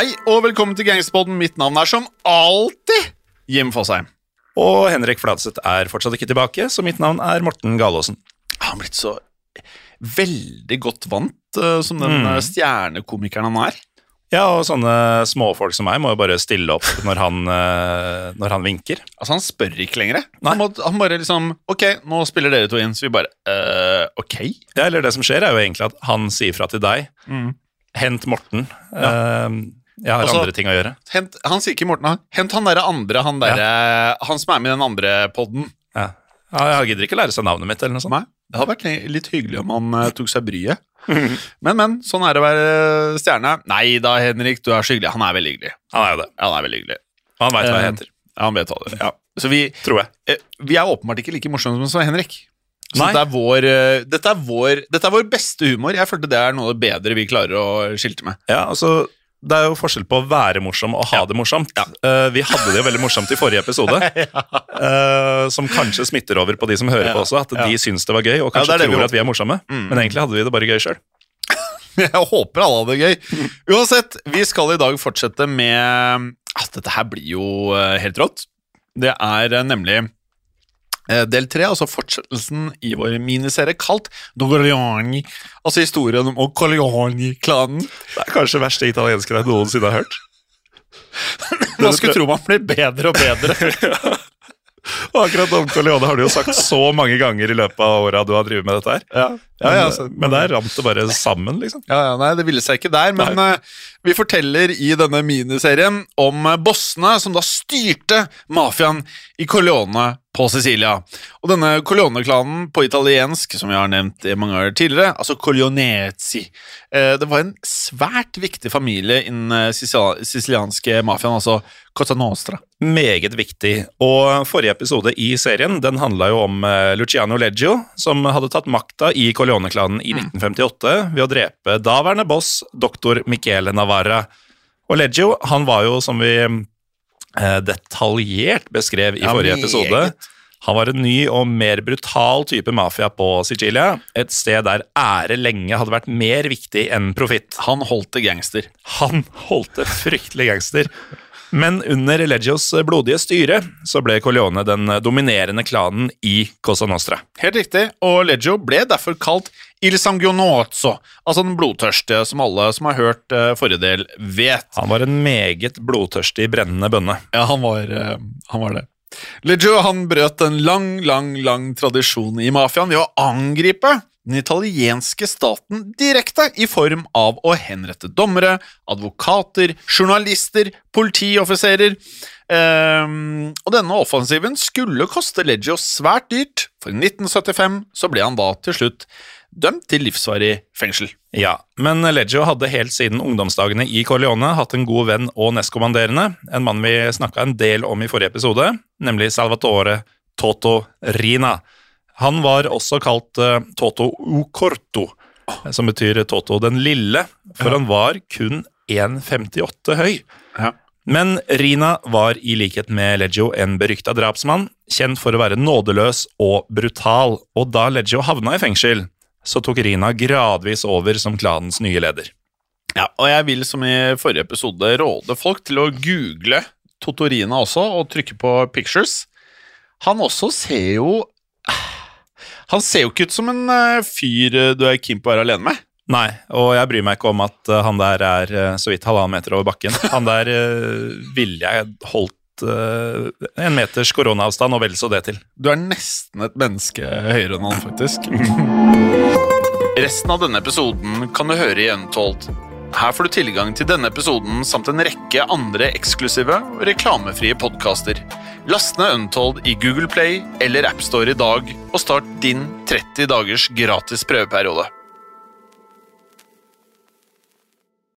og velkommen til Gangsterpodden. Mitt navn er som alltid Jim Fosheim. Og Henrik Fladseth er fortsatt ikke tilbake, så mitt navn er Morten Galaasen. Han har blitt så veldig godt vant eh, som den Mm. eh, stjernekomikeren han er. Ja, og sånne småfolk som meg må jo bare stille opp når han, eh, når han vinker. Altså Han spør ikke lenger. Han, må, han bare liksom Ok, nå spiller dere to inn. Så vi bare uh, Ok. Ja, eller det som skjer, er jo egentlig at han sier fra til deg. Hent Morten. Eh, jeg har Altså- andre ting å gjøre. Hent, han sier ikke Morten. han- Hent han derre andre, han derre Han som er med i den andre podden. Ja. Ja, jeg gidder ikke lære seg navnet mitt, eller noe sånt. Nei, Det hadde vært litt hyggelig om han uh, tok seg bryet. Men, men. Sånn er det å være stjerne. Nei da, Henrik, du er så hyggelig. Han er veldig hyggelig. Han er jo det. Ja, han er veldig hyggelig. Han veit hva jeg Eh, heter, Ja, han vet hva det. Ja. Så vi, tror jeg. eh, vi er åpenbart ikke like morsomme som Henrik. Så dette er, vår, eh, dette, er vår, dette er vår beste humor. Jeg følte det er noe av det bedre vi klarer å skilte med. Ja, altså, Det er jo forskjell på å være morsom og ha det morsomt. Eh, vi hadde det jo veldig morsomt i forrige episode, eh, som kanskje smitter over på de som hører Ja, på også, at ja. de syns det var gøy og Ja, kanskje vi tror håper. at vi er morsomme. Mm. Men egentlig hadde vi det bare gøy sjøl. Jeg håper alle hadde det gøy. Uansett, vi skal i dag fortsette med at Dette her blir jo eh, helt rått. Det er nemlig del tre, altså fortsettelsen i vår miniserie kalt Dogoliani. Altså historien om Corleone-klanen. Det er kanskje verste italienske jeg noensinne har hørt. Man skulle tro man blir bedre og bedre. Og akkurat Don Corleone har du jo sagt så mange ganger i løpet av åra du har drevet med dette her. Ja, ja, ja, men, så- men der rant det bare sammen, liksom. Ja, ja, nei, det ville seg ikke der, men uh, vi forteller i denne miniserien om eh, bossene som da styrte mafiaen i Corleone på Sicilia. Og denne Corleone-klanen på italiensk, som vi har nevnt i mange år tidligere, altså Corleonezi, eh, det var en svært viktig familie innen eh, sicil- sicilianske mafiaen, altså Cosa Nostra. Meget viktig. Og forrige episode i serien den handla jo om eh, Luciano Leggio, som hadde tatt makta i Corleone-klanen i 1958 ved å drepe daværende boss doktor Michele Navarra. Og Leggio han var jo, som vi detaljert beskrev i Ja, forrige episode. episode, han var en ny og mer brutal type mafia på Sicilia, et sted der ære lenge hadde vært mer viktig enn profitt. Han holdt det gangster. Han holdt det fryktelig gangster. Men under Legios blodige styre så ble Corleone den dominerende klanen i Cosa Nostra. Helt riktig, og Legio ble derfor kalt Il Sanguinozzo, altså den blodtørste, som alle som har hørt uh, forrige del, vet. Han var en meget blodtørstig, brennende bønne. Ja, han var, uh, han var det. Leggio han brøt en lang, lang, lang tradisjon i mafiaen ved å angripe den italienske staten direkte i form av å henrette dommere, advokater, journalister, politioffiserer. Um, og denne offensiven skulle koste Leggio svært dyrt, for i 1975 så ble han da til slutt dømt til livsvarig fengsel. Ja, men Leggio hadde helt siden ungdomsdagene i Corleone hatt en god venn og nestkommanderende, en mann vi snakka en del om i forrige episode, nemlig Salvatore Toto Rina. Han var også kalt uh, Toto Ucorto, som betyr Toto den lille, for Ja. han var kun 1,58 høy. Ja. Men Rina var i likhet med Leggio en berykta drapsmann, kjent for å være nådeløs og brutal, og da Leggio havna i fengsel, så tok Rina gradvis over som klanens nye leder. Ja, og jeg vil som i forrige episode råde folk til å google Totorina også, og trykke på pictures. Han også ser jo Han ser jo ikke ut som en eh, fyr eh, du er keen på å være alene med. Nei, og jeg bryr meg ikke om at eh, han der er så vidt halvannen meter over bakken. Han der ville jeg holdt eh, en meters koronaavstand og vel så det til. Du er nesten et menneske høyere enn han, faktisk. Resten av denne episoden kan du høre i Untold. Her får du tilgang til denne episoden samt en rekke andre eksklusive og reklamefrie podkaster. Last ned Untold i Google Play eller AppStore i dag, og start din 30 dagers gratis prøveperiode.